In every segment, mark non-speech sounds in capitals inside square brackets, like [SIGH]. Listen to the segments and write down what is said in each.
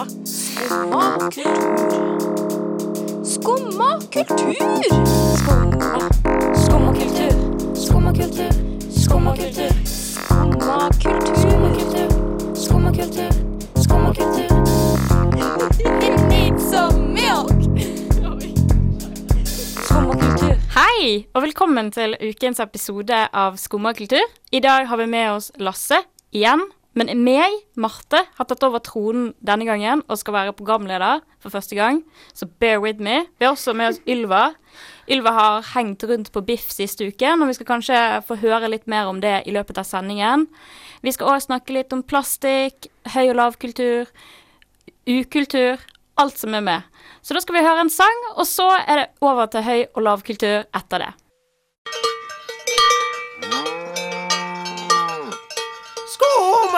Skumma. Skumma kultur. Skumma kultur. Skumma. Skumma kultur. Skumma kultur. Skumma kultur. Skumma kultur. Skumma kultur. Skumma kultur. Some milk. Skumma kultur. Hei, og velkommen til ukens episode av Skumma kultur. I dag har vi med oss Lasse igjen. Men meg, Marte, har tatt over tronen denne gangen og skal være programleder for første gang, så bear with me. Vi har også med oss Ylva. Ylva har hengt rundt på Biff siste uken, og vi skal kanskje få høre litt mer om det i løpet av sendingen. Vi skal òg snakke litt om plastikk, høy- og lavkultur, ukultur, alt som er med. Så da skal vi høre en sang, og så er det over til høy- og lavkultur etter det.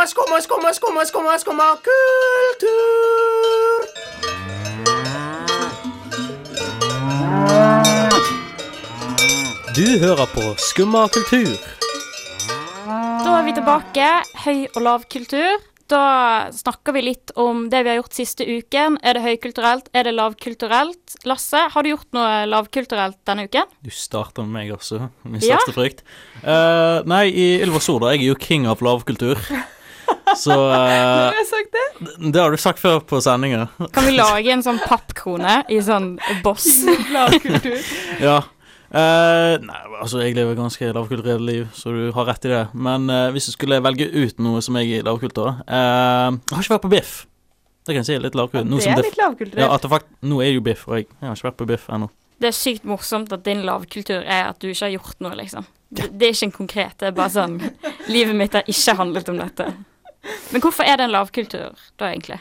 Skumma, skumma, skumma, skumma, skumma, skumma kultur. Du hører på Skumma kultur. Da er vi tilbake. Høy- og lavkultur. Da snakker vi litt om det vi har gjort siste uken. Er det høykulturelt? Er det lavkulturelt? Lasse, har du gjort noe lavkulturelt denne uken? Du starter med meg også, min Ja. frykt. Uh, nei, i Ylva Sorda, jeg er jo king av lavkultur. [LAUGHS] Så [LAUGHS] eh, Har jeg sagt det? Det har du sagt før på sendinga. Kan vi lage en sånn pappkrone i sånn boss? [LAUGHS] Lavkultur. [LAUGHS] Ja. Uh, nei, altså, jeg lever ganske lavkulturelt liv, så du har rett i det. Men uh, hvis du skulle velge ut noe som jeg er i lavkultur uh, Jeg har ikke vært på Biff. Det kan jeg si er litt lavkulturelt. Ja, Det som er det- litt lavkulturelt. Ja, at det fakt nå er jo Biff, og jeg, jeg har ikke vært på Biff ennå. Det er sykt morsomt at din lavkultur er at du ikke har gjort noe, liksom. Det, det er ikke en konkret, det er bare sånn Livet mitt har ikke handlet om dette. Men hvorfor er det en lavkultur, da, egentlig?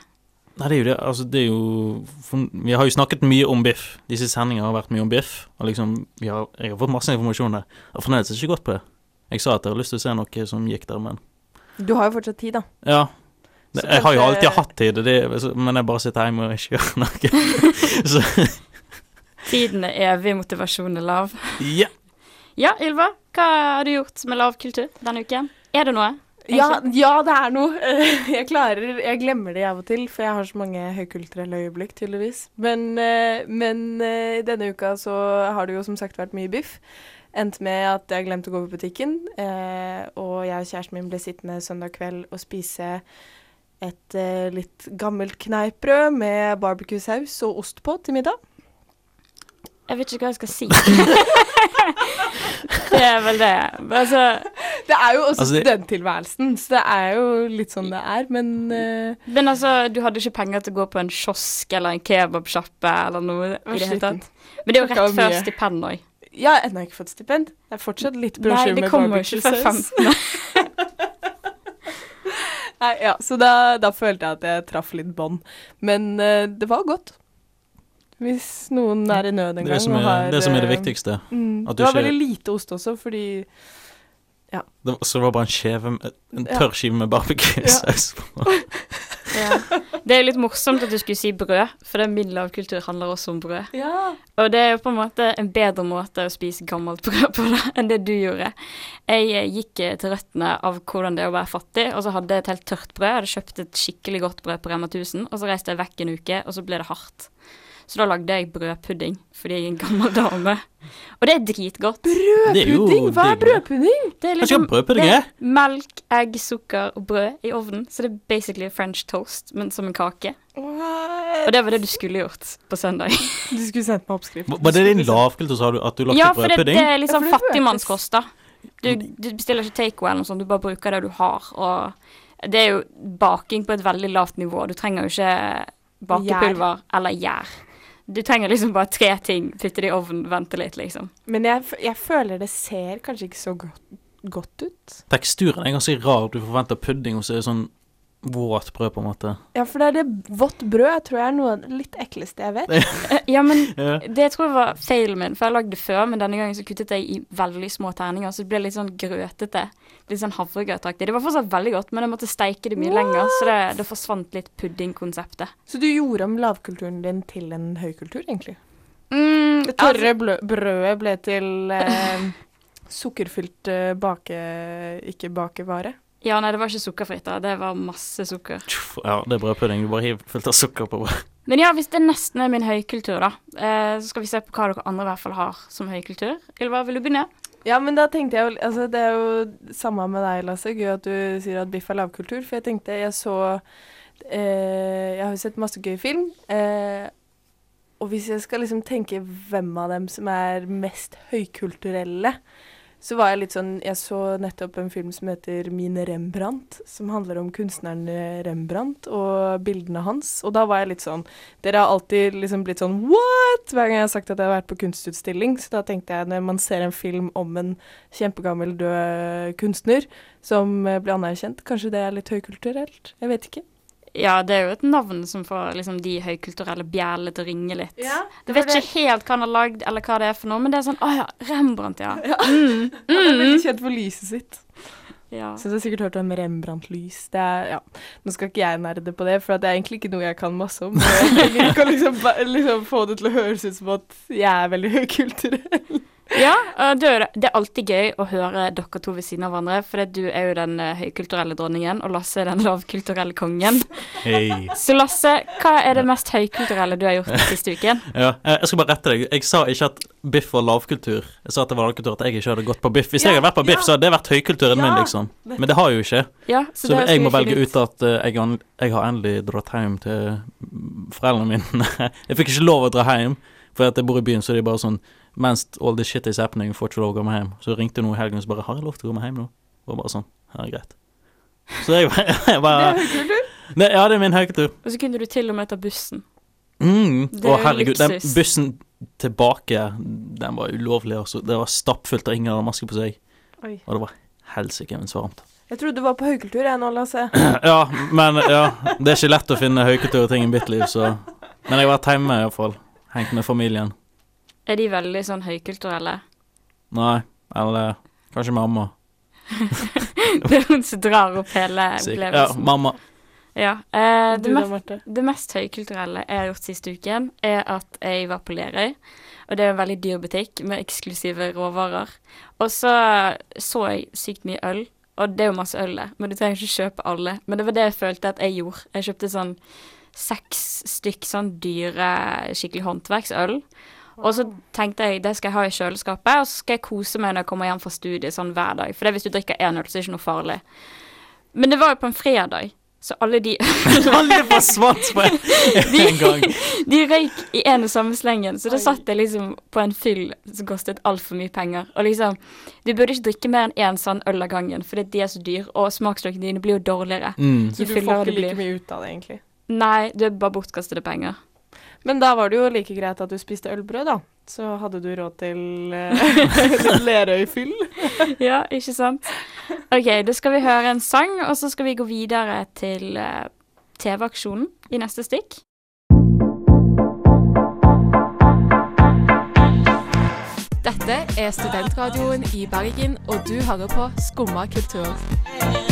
Nei, det er jo det. Altså, det er jo Vi har jo snakket mye om Biff. Disse sendingene har vært mye om Biff. Og liksom, vi har, jeg har fått masse informasjon der. Jeg har fremdeles ikke gått på det. Jeg sa at jeg har lyst til å se noe som gikk der, men Du har jo fortsatt tid, da. Ja. Det, jeg har jo alltid hatt tid, det, men jeg bare sitter hjemme og ikke gjør noe. [LAUGHS] så Tiden er evig, motivasjonen er lav. ja. Ja, Ylva, hva har du gjort med lavkultur denne uken? Er det noe? Ja, ja, det er noe. [LAUGHS] Jeg klarer Jeg glemmer det av og til, for jeg har så mange høykulturelle øyeblikk, tydeligvis. Men, eh, men eh, denne uka så har det jo som sagt vært mye biff. Endte med at jeg glemte å gå på butikken, eh, og jeg og kjæresten min ble sittende søndag kveld og spise et litt gammelt kneippbrød med barbecue-saus og ost på til middag. Jeg vet ikke hva jeg skal si. [LAUGHS] det er vel det. Altså, Det er jo også Altså, studenttilværelsen, så det er jo litt sånn det er, men uh, men altså, du hadde ikke penger til å gå på en kiosk eller en kebabsjappe eller noe i det hele tatt. Men det er jo rett før stipend òg. Jeg har ennå ikke fått stipend. Det er fortsatt litt brosjyre det med barbecue-saus. [LAUGHS] Nei, ja, så da, da følte jeg at jeg traff litt bånd. Men uh, det var godt. Hvis noen er i nød en Det gang det som er, har det som er det eh, viktigste. Mm, At du det var ikke- veldig lite ost også, fordi Det var, så det var bare en skjeve En tørr skive med barbecue-saus på. [LAUGHS] Ja. Det er litt morsomt at du skulle si brød, for det min lavkultur handler også om brød. Ja. Og det er jo på en måte en bedre måte å spise gammelt [LAUGHS] brød på da, enn det du gjorde. Jeg eh, gikk eh, til røttene av hvordan det er å være fattig, og så hadde jeg et helt tørt brød. Jeg hadde kjøpt et skikkelig godt brød på Rema 1000, og så reiste jeg vekk en uke, og så ble det hardt. Så da lagde jeg brødpudding, fordi jeg er en gammel dame. Og det er dritgodt. Er Brødpudding? Hva er brødpudding? Det er liksom brødpudding det er? er melk, egg, sukker og brød i ovnen. Så det er basically french toast, men som en kake. What? Og det var det du skulle gjort på søndag. [LAUGHS] Du skulle sendt meg oppskrift. Var det din lavkultur, sa du? At du lagde Ja, brødpudding? det er litt Ja, for det hørtes- fattigmannskost, da. Du, du bestiller ikke takeaway eller noe sånt, du bare bruker det du har. Og det er jo baking på et veldig lavt nivå. Du trenger jo ikke bakepulver eller gjær. Du trenger liksom bare tre ting, putte det i ovnen, vente litt, liksom. Men jeg, jeg føler det ser kanskje ikke så godt, godt ut. Teksturen er ganske rar. Du forventer pudding, og så er det sånn våt brød, på en måte. Ja, for det er det vått brød tror jeg er noe av det litt ekleste jeg vet. [LAUGHS] Ja, men [LAUGHS] det tror jeg var feilen min, for jeg lagde det før, men denne gangen så kuttet jeg i veldig små terninger, så det ble litt sånn grøtete. Litt sånn havregrøtaktig. Det var fortsatt veldig godt, men jeg måtte steike det mye lenger, så det, det forsvant litt puddingkonseptet. Så du gjorde om lavkulturen din til en høykultur, egentlig? Mm, Det tørre altså, brødet ble til eh, sukkerfylt eh, bake... ikke bakevare. Ja, nei, det var ikke sukkerfritt, da. Det var masse sukker. Ja, det er brødpudding. Du bare hiver fullt av sukker på. Men ja, hvis det nesten er min høykultur, da, eh, så skal vi se på hva dere andre i hvert fall har som høykultur. Ylva, vil du begynne? Ja, men da tenkte jeg jo Altså, det er jo samme med deg, Lasse. Gøy at du sier at biff er lavkultur. For jeg tenkte Jeg så eh, Jeg har jo sett masse gøy film. Eh, og hvis jeg skal liksom tenke hvem av dem som er mest høykulturelle, så var jeg litt sånn Jeg så nettopp en film som heter 'Mine Rembrandt, som handler om kunstneren Rembrandt og bildene hans. Og da var jeg litt sånn Dere har alltid liksom blitt sånn What?! hver gang jeg har sagt at jeg har vært på kunstutstilling. Så da tenkte jeg når man ser en film om en kjempegammel død kunstner som eh, blir anerkjent, kanskje det er litt høykulturelt? Jeg vet ikke. Ja, det er jo et navn som får liksom de høykulturelle bjellene til å ringe litt. Ja, Du vet ikke helt hva han har lagd, eller hva det er for noe, men det er sånn Å ja, Rembrandt, ja. Han er veldig kjent for lyset sitt. ja. Så du har sikkert hørt om Rembrandt-lys. Det ja. Nå skal ikke jeg nerde på det, for det er egentlig ikke noe jeg kan masse om. [LAUGHS] Jeg kan liksom, liksom få det til å høres ut som at jeg er veldig høykulturell. [LAUGHS] Ja, det er, alltid gøy å høre dere to ved siden av hverandre, for du er jo den eh, høykulturelle dronningen, og Lasse er den lavkulturelle kongen. [LAUGHS] Hey. Så Lasse, hva er det mest høykulturelle du har gjort den siste uken? [LAUGHS] Ja, eh, jeg skal bare rette deg. Jeg sa ikke at biff var lavkultur. Jeg sa at det var lavkultur at jeg ikke hadde gått på biff. Hvis Ja, jeg hadde vært på biff, ja. så hadde det vært høykulturen min, liksom. Men det har jeg jo ikke. Ja, så, Så jeg må velge ut at eh, jeg, jeg har endelig dratt hjem til foreldrene mine. jeg fikk ikke lov å dra hjem, for at jeg bor i byen, så det er bare sånn Mens all this shit is happening, får ikke lov å komme hjem. Så ringte noen i helgen og så bare 'Har jeg lov til å komme hjem nå?' Og bare sånn. Ja, greit. Så jeg, [LAUGHS] jeg Det er høykultur. Ja, det er min høykultur. Og så kunne du til og med ta bussen. Mm. Det Å, er herregud. Den bussen tilbake, den var ulovlig, altså. Det var stappfullt, og ingen hadde maske på seg. Oi. Og det var helsike så varmt. Jeg trodde du var på høykultur, jeg nå, Lasse. [CLEARS THROAT] Ja, men ja. Det er ikke lett å finne høykulturting i mitt liv, så Men jeg har vært hjemme, iallfall. Hengt med familien. Er de veldig sånn høykulturelle? Nei, eller kanskje mamma. [LAUGHS] Det er hun som drar opp hele opplevelsen. Ja, mamma. Ja. eh, det, mest, det mest høykulturelle jeg har gjort siste uken, er at jeg var på Lerøy. Og det er en veldig dyr butikk med eksklusive råvarer. Og så så jeg sykt mye øl. Og det er jo masse øl der, men du trenger ikke kjøpe alle. Men det var det jeg følte at jeg gjorde. Jeg kjøpte sånn seks stykk sånn dyre, skikkelig håndverksøl. Og så tenkte jeg det skal jeg ha i kjøleskapet, og så skal jeg kose meg når jeg kommer hjem fra studiet sånn hver dag. For det hvis du drikker én øl, så er det ikke noe farlig. Men det var jo på en fredag, så alle de [LAUGHS] Alle forsvant på en, [LAUGHS] en gang. De røyk i en og samme slengen, så da satt jeg liksom på en fyll som kostet altfor mye penger. Og liksom, du burde ikke drikke mer enn én sånn øl av gangen, fordi de er så dyr, og smaksløkene dine blir jo dårligere. Mm. Så du får ikke like mye ut av det, egentlig. Nei, du er bare bortkastede penger. Men da var det jo like greit at du spiste ølbrød, da. Så hadde du råd til [LAUGHS] uh, Lerøy-fyll. [LAUGHS] Ja, ikke sant? OK, da skal vi høre en sang, og så skal vi gå videre til uh, TV-aksjonen i neste stikk. Dette er studentradioen i Bergen, og du hører på Skumma kultur.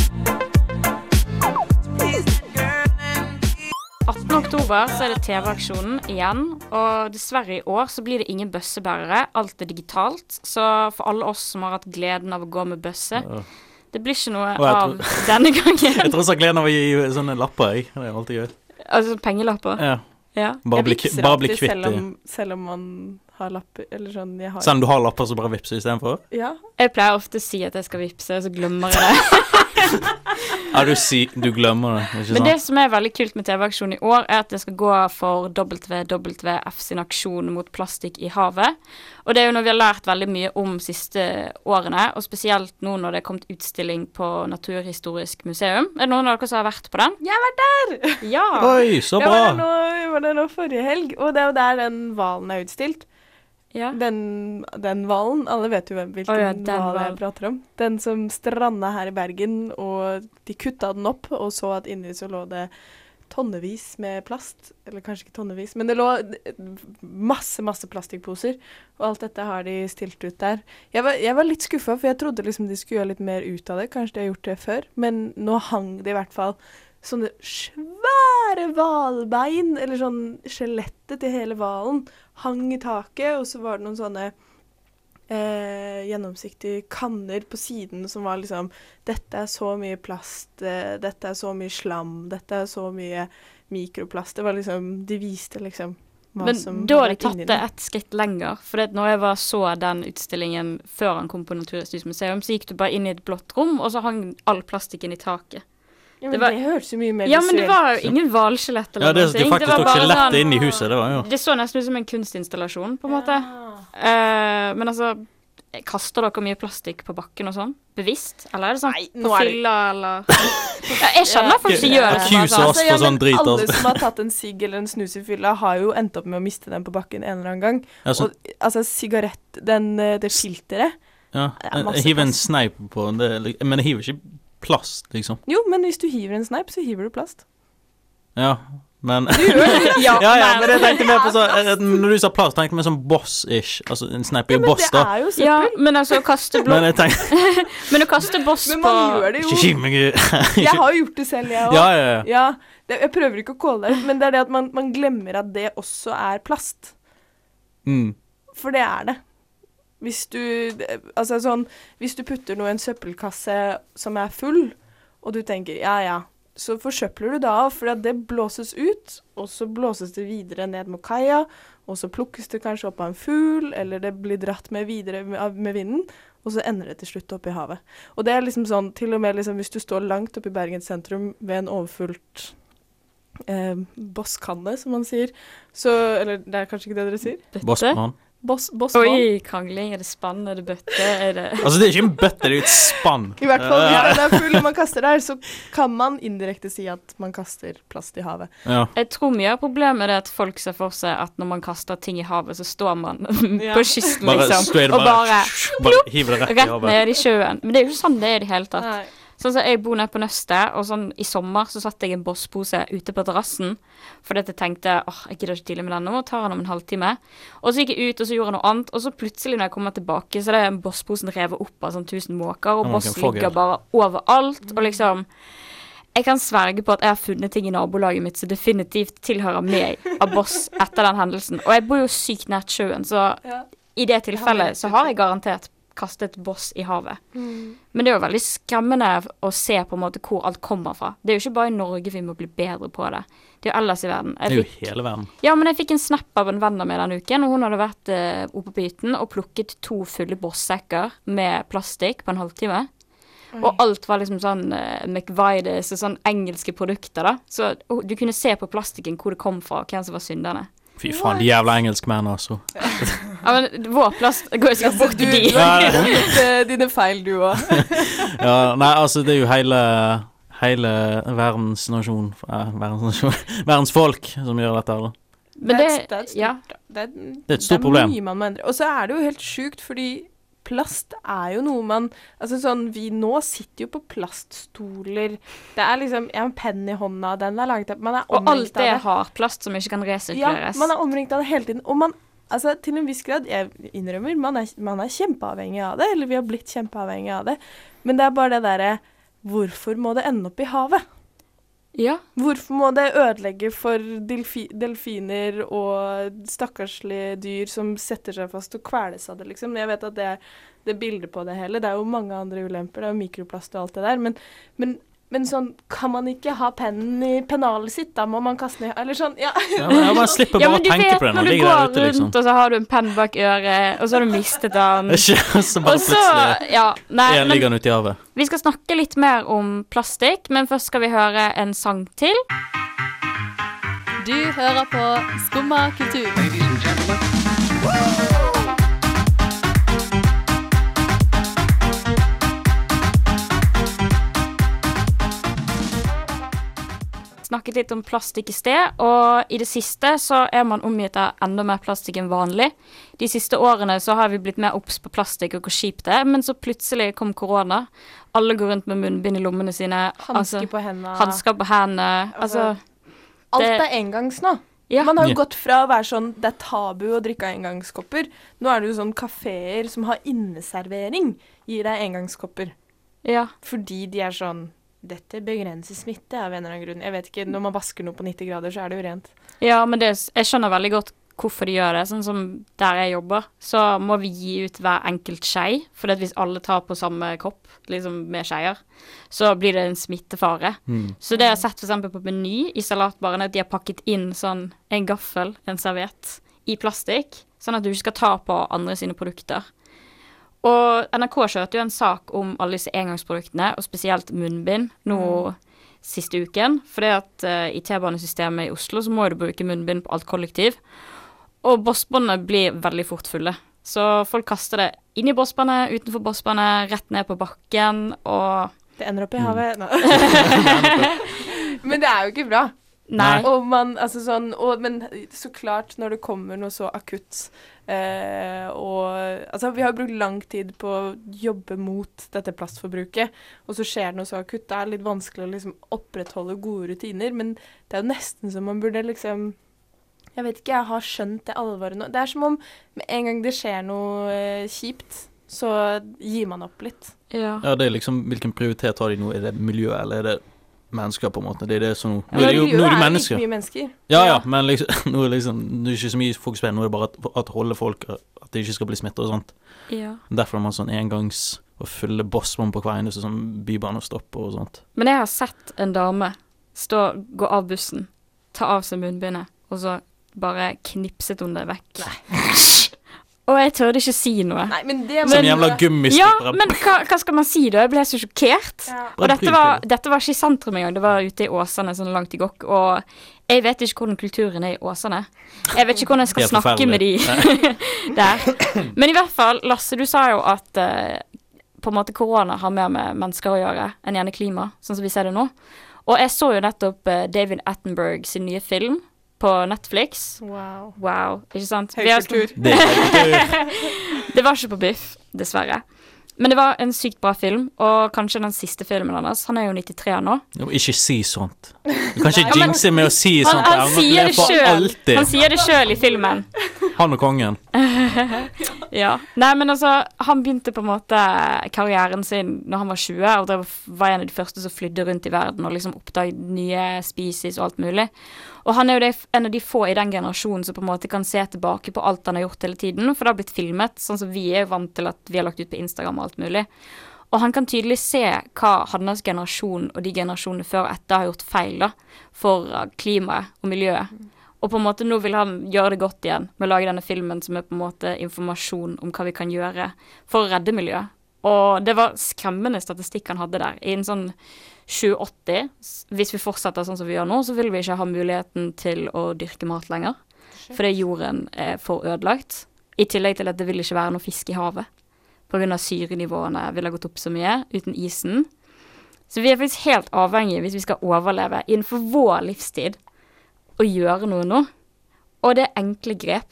18. oktober så er det TV-aksjonen igjen, og dessverre i år så blir det ingen bøssebærere. Alt er digitalt, så for alle oss som har hatt gleden av å gå med bøsse, det blir ikke noe av denne gangen. Jeg tror også gleden av å gi sånne lapper, jeg. Det er alltid gøy. Altså pengelapper. Ja. Ja. Bare bli, bare bli kvitt dem. selv selv om man har lapper, eller sånn jeg har. Selv om du har lapper, så bare vips istedenfor? Ja. Jeg pleier ofte å si at jeg skal vippse, og så glemmer jeg det. [LAUGHS] Ja, du, si, du glemmer det, ikke Men det som er veldig kult med TV-aksjonen i år, er at det skal gå for WWF sin aksjon mot plastikk i havet. Og det er jo noe vi har lært veldig mye om siste årene, og spesielt nå når det er kommet utstilling på Naturhistorisk museum. Er det noen av dere som har vært på den? Jeg har vært der! Ja! Oi, så Jeg var, der bra! nå, jeg var der nå forrige helg, og det er jo der den hvalen er utstilt. Ja. Den, den hvalen, alle vet jo hvilken oh, ja, hval jeg prater om. Den som stranda her i Bergen, og de kutta den opp, og så at inni så lå det tonnevis med plast. Eller kanskje ikke tonnevis, men det lå masse, masse plastikkposer. Og alt dette har de stilt ut der. Jeg var, jeg var litt skuffa, for jeg trodde liksom de skulle gjøre litt mer ut av det. Kanskje de har gjort det før, men nå hang det i hvert fall sånne svære hvalbein, eller sånn skjelettet til hele hvalen, hang i taket, og så var det noen sånne eh, gjennomsiktige kanner på siden som var liksom Dette er så mye plast, eh, dette er så mye slam, dette er så mye mikroplast. Det var liksom De viste liksom hva Men som da har de tatt det ett et skritt lenger. For det, når jeg var så den utstillingen før han kom på Naturhistorisk museum, så gikk du bare inn i et blått rom, og så hang all plastikken i taket. Ja, det men var- det høres jo mye mer Ja, men det var jo ingen hvalskjelett eller Ja, det, noe. det faktisk var tok skjelettet sånn- inn i huset, det var jo Det så nesten ut som en kunstinstallasjon, på en måte. Ja. Eh, men altså Kaster dere mye plastikk på bakken og sånn? Bevisst? Eller er det sånn Nei, på nå det fylla, eller [LAUGHS] ja, Jeg skjønner folk som gjør det. som accuse sånn, oss for sånn drit, Alle som har tatt en sigg eller en snus i fylla, har jo endt opp med å miste den på bakken en eller annen gang. altså, Og altså, sigarett, den, eh, det filteret ja, hiver en sneip på det, men jeg hiver ikke plast, liksom. Jo, men hvis du hiver en sneip, så hiver du plast. Ja, men [LAUGHS] ja, Ja, ja, men- men jeg tenkte mer på sånn [LAUGHS] Når du sa plast, tenkte jeg mer sånn boss-ish. Altså, en sneip er jo Men boss, det da. er jo ja, men altså å kaste blå Men tenkte [LAUGHS] Men å kaste boss på Men på man gjør det jo. Jeg har jo gjort det selv, jeg òg. Ja, ja, ja. Ja, det, jeg prøver ikke å kåle det ut, men det er det at man, man glemmer at det også er plast. Mm. For det er det. Hvis du Altså sånn Hvis du putter noe i en søppelkasse som er full, og du tenker ja ja, så forsøpler du det av, for det blåses ut, og så blåses det videre ned mot kaia, og så plukkes det kanskje opp av en fugl, eller det blir dratt med videre med, med vinden, og så ender det til slutt opp i havet. Og det er liksom sånn, til og med liksom hvis du står langt oppe i Bergen sentrum ved en overfullt eh, bosskanne, som man sier, så Eller det er kanskje ikke det dere sier? Bossmann. Boss, boss Oi, krangling. Er det spann? Er det bøtte? Er det Altså, det er ikke en bøtte, det er jo et spann. I hvert fall hvis Ja. den er full og man kaster der, så kan man indirekte si at man kaster plast i havet. Ja. Jeg tror mye av problemet er at folk ser for seg at når man kaster ting i havet, så står man [LAUGHS] Ja. på kysten, Bare liksom, bare, og bare [LAUGHS] Bare hiver det rett i rett havet. ned i sjøen. Men det er jo ikke sånn det er i det hele tatt. Nei. Sånn som Jeg bor nede på Nøstet, og sånn i sommer så satte jeg en Boss-pose ute på terrassen. Fordi at jeg tenkte åh, jeg gidder ikke tidlig med den nå, tar den om en halvtime. Og så gikk jeg ut, og så gjorde jeg noe annet, og så plutselig når jeg kommer tilbake, så er det Boss-posen revet opp av sånn tusen måker, og Boss ligger bare overalt, og liksom jeg kan sverge på at jeg har funnet ting i nabolaget mitt som definitivt tilhører meg av Boss etter den hendelsen. Og jeg bor jo sykt nært sjøen, så Ja. i det tilfellet så har jeg garantert kastet Boss i havet. Mm. Men det er jo veldig skremmende å se på en måte hvor alt kommer fra. Det er jo ikke bare i Norge vi må bli bedre på det. Det er jo ellers i verden. Det er jo fikk, hele verden. ja, men jeg fikk en snap av en venn av meg denne uken, og hun hadde vært eh, oppe på hytten og plukket to fulle Boss-sekker med plastikk på en halvtime. Og alt var liksom sånn uh, McVides og sånn engelske produkter, da. Så uh, du kunne se på plastikken hvor det kom fra, og hvem som var synderne. Fy faen, de jævla engelskmennene, altså. [LAUGHS] Ja, men vår plass går jo sikkert bort til de. Ja, [LAUGHS] dine feil, du òg. [LAUGHS] Ja, nei, altså, det er jo hele Hele verdens nasjon eh, Verdens nasjon Verdens folk som gjør dette her, da. Men det, det, er- det er et stort, ja. det, er, Det er et stort problem. mye man må endre. Og så er det jo helt sjukt, fordi plast er jo noe man Altså sånn, vi nå sitter jo på plaststoler. Det er liksom Jeg har en penn i hånda, den er laget av Man er Og alt det av det. har plast som ikke kan Ja, man er omringet av det hele tiden. Og man Altså, til en viss grad, jeg innrømmer, man er, man er kjempeavhengig av det. Eller vi har blitt kjempeavhengig av det. Men det er bare det derre Hvorfor må det ende opp i havet? Ja. Hvorfor må det ødelegge for delfi delfiner og stakkarslige dyr som setter seg fast og kveles av det, liksom? Jeg vet at det er det bildet på det hele. Det er jo mange andre ulemper. Det er jo mikroplast og alt det der. Men, men, men sånn Kan man ikke ha pennen i pennalet sitt? Da må man kaste den i Eller sånn, ja. Ja, men jeg bare slipper [LAUGHS] ja, bare å du tenke vet på det når du ligger går ute, liksom. rundt, og så har du en penn bak øret, og så har du mistet den. [LAUGHS] Så bare Og så Ja, nei, en men liggende ute i havet. vi skal snakke litt mer om plastikk, men først skal vi høre en sang til. Du hører på Skumma kultur. Snakket litt om plastikk i sted, og i det siste så er man omgitt av enda mer plastikk enn vanlig. De siste årene så har vi blitt mer obs på plastikk og hvor kjipt det er, men så plutselig kom korona. Alle går rundt med munnbind i lommene sine. Hansker altså, på hendene. Hansker på hendene. Altså, Alt det- er engangs nå. ja. Man har jo Ja. gått fra å være sånn det er tabu å drikke av engangskopper. Nå er det jo sånn kafeer som har inneservering, gir deg engangskopper. ja. Fordi de er sånn Dette begrenser smitte av en eller annen grunn. Jeg vet ikke, Når man vasker noe på 90 grader, så er det jo rent. Ja, men det, jeg skjønner veldig godt hvorfor de gjør det. Sånn som der jeg jobber, så må vi gi ut hver enkelt skei. For hvis alle tar på samme kopp liksom med skeier, så blir det en smittefare. Mm. Så det jeg har sett f.eks. på Meny i salatbaren, at de har pakket inn sånn en gaffel, en serviett, i plastikk, sånn at du ikke skal ta på andre sine produkter. Og NRK kjørte jo en sak om alle disse engangsproduktene, og spesielt munnbind, nå siste uken. Fordi at eh, i T-banesystemet i Oslo så må du bruke munnbind på alt kollektiv. Og bossbåndene blir veldig fort fulle. Så folk kaster det inn i bossbåndet, utenfor bossbåndet, rett ned på bakken, og Det ender opp i Mm. havet. [LAUGHS] Nei. Men det er jo ikke bra. Nei. Og man, altså sånn, og, men så klart, når det kommer noe så akutt eh, og Altså, vi har brukt lang tid på å jobbe mot dette plastforbruket, og så skjer det noe så akutt. Det er litt vanskelig å liksom opprettholde gode rutiner, men det er jo nesten som man burde liksom Jeg vet ikke, jeg har skjønt det alvoret nå. Det er som om med en gang det skjer noe eh, kjipt, så gir man opp litt. Ja. Ja, det er liksom Hvilken prioritet har de nå? Er det miljø, eller er det mennesker, på en måte? Det er det som Nå er det jo nå er det mennesker. mennesker. Ja, ja, men liksom, [LAUGHS] nå er liksom Det er ikke så mye fokus på det. Nå er det bare at, at holde folk At de ikke skal bli smittet og sånt. ja. Derfor har man sånn engangs og fylle bossbom på hver eneste sånn bybanestopp og sånt. Men jeg har sett en dame stå, gå av bussen, ta av seg munnbindet, og så bare knipset hun det vekk. [LAUGHS] Og jeg tørde ikke si noe. Nei, men det Som jævla Ja, men hva, hva skal man si da? Jeg ble så sjokkert. Ja. Og dette var, dette var ikke i sentrum engang, det var ute i Åsane, sånn langt i gokk. Og jeg vet ikke hvordan kulturen er i Åsane. Jeg vet ikke hvordan jeg skal snakke med de [LAUGHS] der. Men i hvert fall, Lasse, du sa jo at uh, på en måte korona har mer med mennesker å gjøre enn gjerne klima, sånn som vi ser det nå. Og jeg så jo nettopp uh, David Attenberg sin nye film på Netflix. Wow. Wow, ikke sant? Høykultur. Det kultur. [LAUGHS] det var ikke på Biff, dessverre. Men det var en sykt bra film, og kanskje den siste filmen hans. Han er jo 93 nå. Jo, Ikke si sånt. Du kan ikke [LAUGHS] Ja, men- jinxe med å si Han, sånt. han Han sier det alltid. Han sier det sjøl i filmen. Han og kongen. [LAUGHS] Ja. Nei, men altså, han begynte på en måte karrieren sin når han var 20, og det var en av de første som flydde rundt i verden og liksom oppdaget nye species og alt mulig. Og han er jo en av de få i den generasjonen som på en måte kan se tilbake på alt han har gjort hele tiden, for det har blitt filmet, sånn som vi er jo vant til at vi har lagt ut på Instagram og alt mulig. Og han kan tydelig se hva hans generasjon og de generasjonene før og etter har gjort feil da, for uh, klimaet og miljøet. Og på en måte nå vil han gjøre det godt igjen med å lage denne filmen som er på en måte informasjon om hva vi kan gjøre for å redde miljøet. Og det var skremmende statistikk han hadde der. I en sånn 780, s- hvis vi fortsetter sånn som vi gjør nå, så vil vi ikke ha muligheten til å dyrke mat lenger. Fordi jorden er for ødelagt. I tillegg til at det vil ikke være noe fisk i havet. Pga. syrenivåene ville ha gått opp så mye uten isen. Så vi er faktisk helt avhengige, hvis vi skal overleve innenfor vår livstid, å gjøre noe nå. Og det er enkle grep.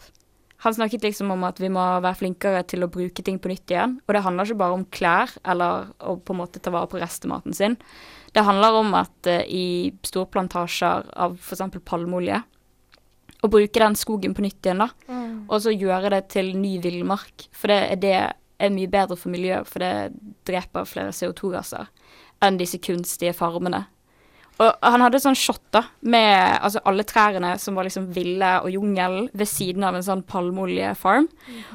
Han snakket liksom om at vi må være flinkere til å bruke ting på nytt igjen. Og det handler ikke bare om klær eller å på en måte ta vare på restematen sin. Det handler om at uh, i storplantasjer av f.eks. palmeolje Å bruke den skogen på nytt igjen, da. Og så gjøre det til ny villmark. For det er, det er mye bedre for miljøet, for det dreper flere CO2-gasser enn disse kunstige farmene. Og han hadde sånn shot da, med altså, alle trærne som var liksom ville og jungel ved siden av en sånn palmeoljefarm.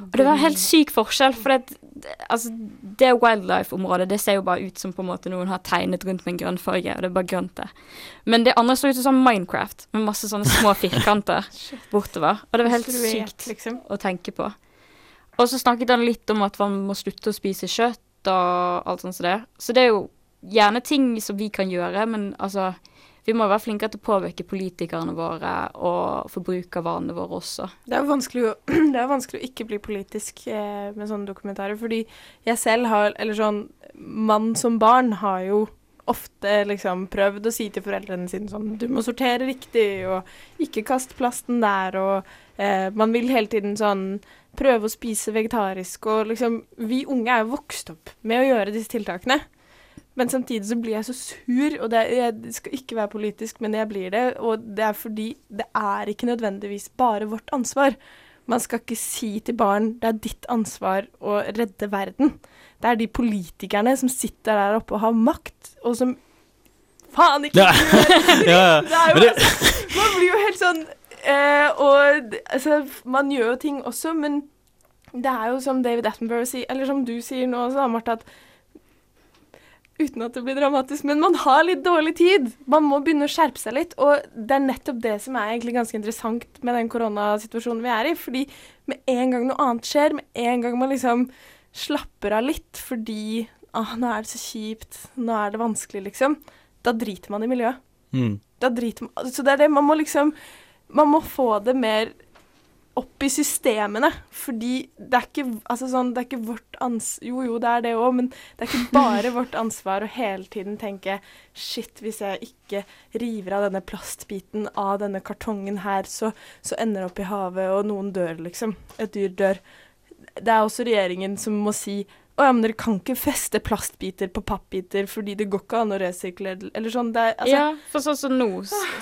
Og det var en helt syk forskjell, for det, det- altså, det wildlife-området det ser jo bare ut som på en måte noen har tegnet rundt med en grønn farge, og det er bare grønt det. Men det andre så ut som sånn Minecraft, med masse sånne små [LAUGHS] firkanter bortover. Og det var helt sykt liksom. å tenke på. Og så snakket han litt om at man må slutte å spise kjøtt og alt sånt som det. Så det er jo gjerne ting som vi kan gjøre, men altså Vi må være flinkere til å påvirke politikerne våre og forbrukervanene våre også. Det er vanskelig å, [CLEARS THROAT] det er vanskelig å ikke bli politisk eh, med sånne dokumentarer, fordi jeg selv har Eller sånn Mann som barn har jo ofte liksom prøvd å si til foreldrene sine sånn Du må sortere riktig, og ikke kast plasten der, og eh, Man vil hele tiden sånn prøve å spise vegetarisk, og liksom Vi unge er jo vokst opp med å gjøre disse tiltakene. Men samtidig så blir jeg så sur, og det, jeg skal ikke være politisk, men jeg blir det. Og det er fordi det er ikke nødvendigvis bare vårt ansvar. Man skal ikke si til barn det er ditt ansvar å redde verden. Det er de politikerne som sitter der oppe og har makt, og som faen ikke Ja. [LAUGHS] Ja, ja. altså, Man blir jo helt sånn Eh, og altså, man gjør jo ting også, men det er jo som David Attenborough sier, eller som du sier nå også, Marte, at Uten at det blir dramatisk, men man har litt dårlig tid. Man må begynne å skjerpe seg litt. Og det er nettopp det som er egentlig ganske interessant med den koronasituasjonen vi er i. Fordi med en gang noe annet skjer, med en gang man liksom slapper av litt fordi ah, nå er det så kjipt, nå er det vanskelig, liksom, da driter man i miljøet. Mm. Da driter man Så det er det, man må liksom Man må få det mer opp i systemene, fordi det er ikke Altså sånn, det er ikke vårt ansvar Jo, jo, det er det òg, men det er ikke [LAUGHS] bare vårt ansvar å hele tiden tenke Shit, hvis jeg ikke river av denne plastbiten av denne kartongen her, så, så ender det opp i havet, og noen dør, liksom. Et dyr dør. Det er også regjeringen som må si å ja, men dere kan ikke feste plastbiter på pappbiter fordi det går ikke an å resirkulere Eller sånn. Det er, altså, ja, for sånn som nå,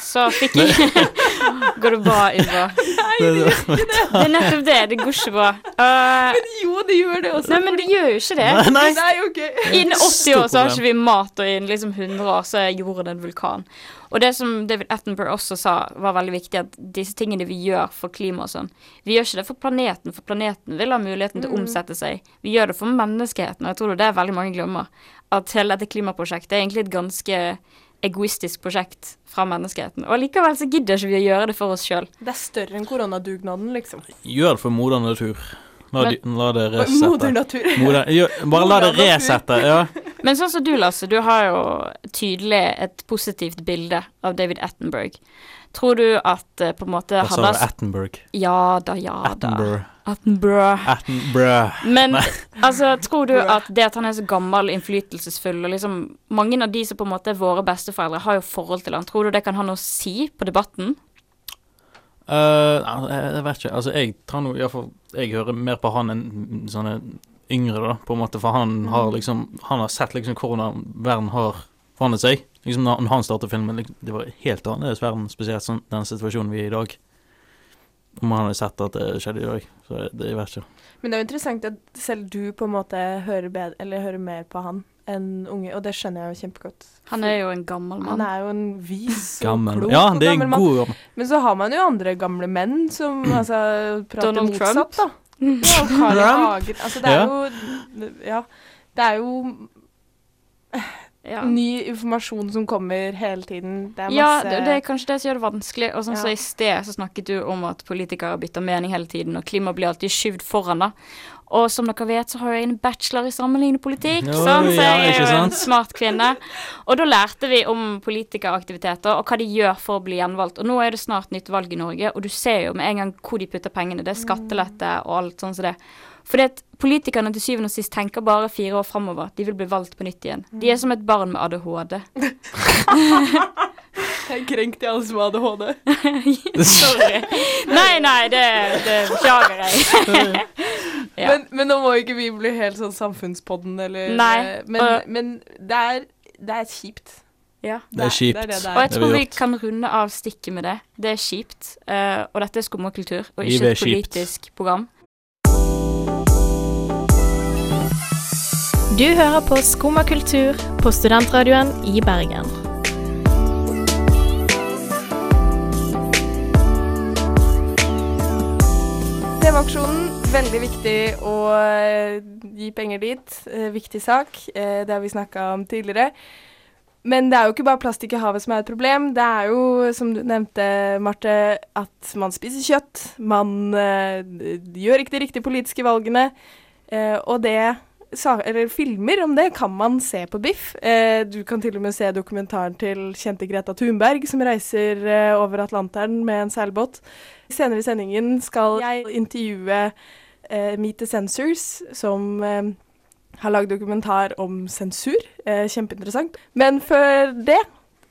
så fikk jeg [LAUGHS] Går det bra, Ylva? [LAUGHS] Det, gjør ikke Det Det er nettopp det. Det går ikke bra. [LAUGHS] Uh, Jo, det gjør det også. nei, men det gjør jo ikke det. nei, nei. Nei, OK. Innen 80 år så har ikke vi mat, og innen liksom 100 år så er jorden en vulkan. Og det som David Attenborough også sa, var veldig viktig, at disse tingene vi gjør for klima og sånn Vi gjør ikke det for planeten, for planeten vil ha muligheten til å omsette seg. Vi gjør det for menneskeheten, og jeg tror det er det veldig mange glemmer. At hele dette klimaprosjektet er egentlig et ganske egoistisk prosjekt fra menneskeheten. Og likevel så gidder ikke vi å gjøre det for oss sjøl. Det er større enn koronadugnaden, liksom. Gjør det for moder natur. La, Men- de, la det Moder resette. natur. Moder, gjør, bare la det resette. Ja. Men sånn som du, Lasse, du har jo tydelig et positivt bilde av David Attenberg. Tror du at eh, på en måte Hva sa du? Attenberg. Ja da, ja da. Attenborough. Attenborough. Attenborough. Men [LAUGHS] altså, tror du at det at han er så gammel, innflytelsesfull, og liksom Mange av de som på en måte er våre besteforeldre, har jo forhold til han. Tror du det kan ha noe å si på debatten? Nei, jeg, jeg vet ikke. Altså, jeg tar noe iallfall Jeg hører mer på han enn sånne yngre, da, på en måte. For han Mm. har liksom Han har sett liksom hvordan verden har forandret seg. Liksom når han startet filmen, liksom, det var helt annerledes verden, spesielt sånn den situasjonen vi er i i dag. Om han hadde sett at det skjedde i dag. Så det, jeg vet ikke. Men det er jo interessant at selv du på en måte hører, bedre, eller hører mer på han enn unge, og det skjønner jeg jo kjempegodt. Han er jo en gammel mann. Han er jo en vis og Gammel. klok Ja, og det er gammel mann. god. Men så har man jo andre gamle menn som altså, prater Donald motsatt, Trump. da. Ja, og Carl. [LAUGHS] Hagen. Altså, det er Ja. jo Ja. Det er jo Ja. ny informasjon som kommer hele tiden. Det er Ja, det, det er kanskje det som gjør det vanskelig. Og sånn som Ja. I sted så snakket du om at politikere bytter mening hele tiden, og klima blir alltid skyvd foran. da. Og som dere vet, så har jeg en bachelor i sammenlignende politikk, Oi, sånn, så ja, jeg er jo en smart kvinne. Og da lærte vi om politikeraktiviteter og hva de gjør for å bli gjenvalgt. Og nå er det snart nytt valg i Norge, og du ser jo med en gang hvor de putter pengene. Det er skattelette og alt sånn som det. Fordi at politikerne til syvende og sist tenker bare fire år framover. De vil bli valgt på nytt igjen. De er som et barn med ADHD. [LAUGHS] Jeg er krenkt i alle som har ADHD. [LAUGHS] Sorry. Nei, nei, det, det beklager jeg. [LAUGHS] Ja. Men, men nå må ikke vi bli helt sånn Samfunnspodden eller Nei, eh, Men, uh, men det, er, det er kjipt. Ja. Det er kjipt. Det er det det Og jeg tror vi kan runde av stikket med det. Det er kjipt. uh, og dette er skummakultur, og ikke et et kjipt. politisk program. Du hører på Skumma kultur på studentradioen i Bergen. TV-aksjonen, veldig viktig å eh, gi penger dit. Eh, viktig sak. Eh, det har vi snakka om tidligere. Men det er jo ikke bare plastikk i havet som er et problem. Det er jo, som du nevnte, Marte, at man spiser kjøtt. Man uh, gjør ikke de riktige politiske valgene. Uh, og det eller filmer om det kan man se på Biff. Uh, du kan til og med se dokumentaren til kjente Greta Thunberg, som reiser over Atlanteren med en seilbåt. Senere i sendingen skal jeg intervjue Meet the Censors, som eh, har lagd dokumentar om sensur. Eh, kjempeinteressant. Men før det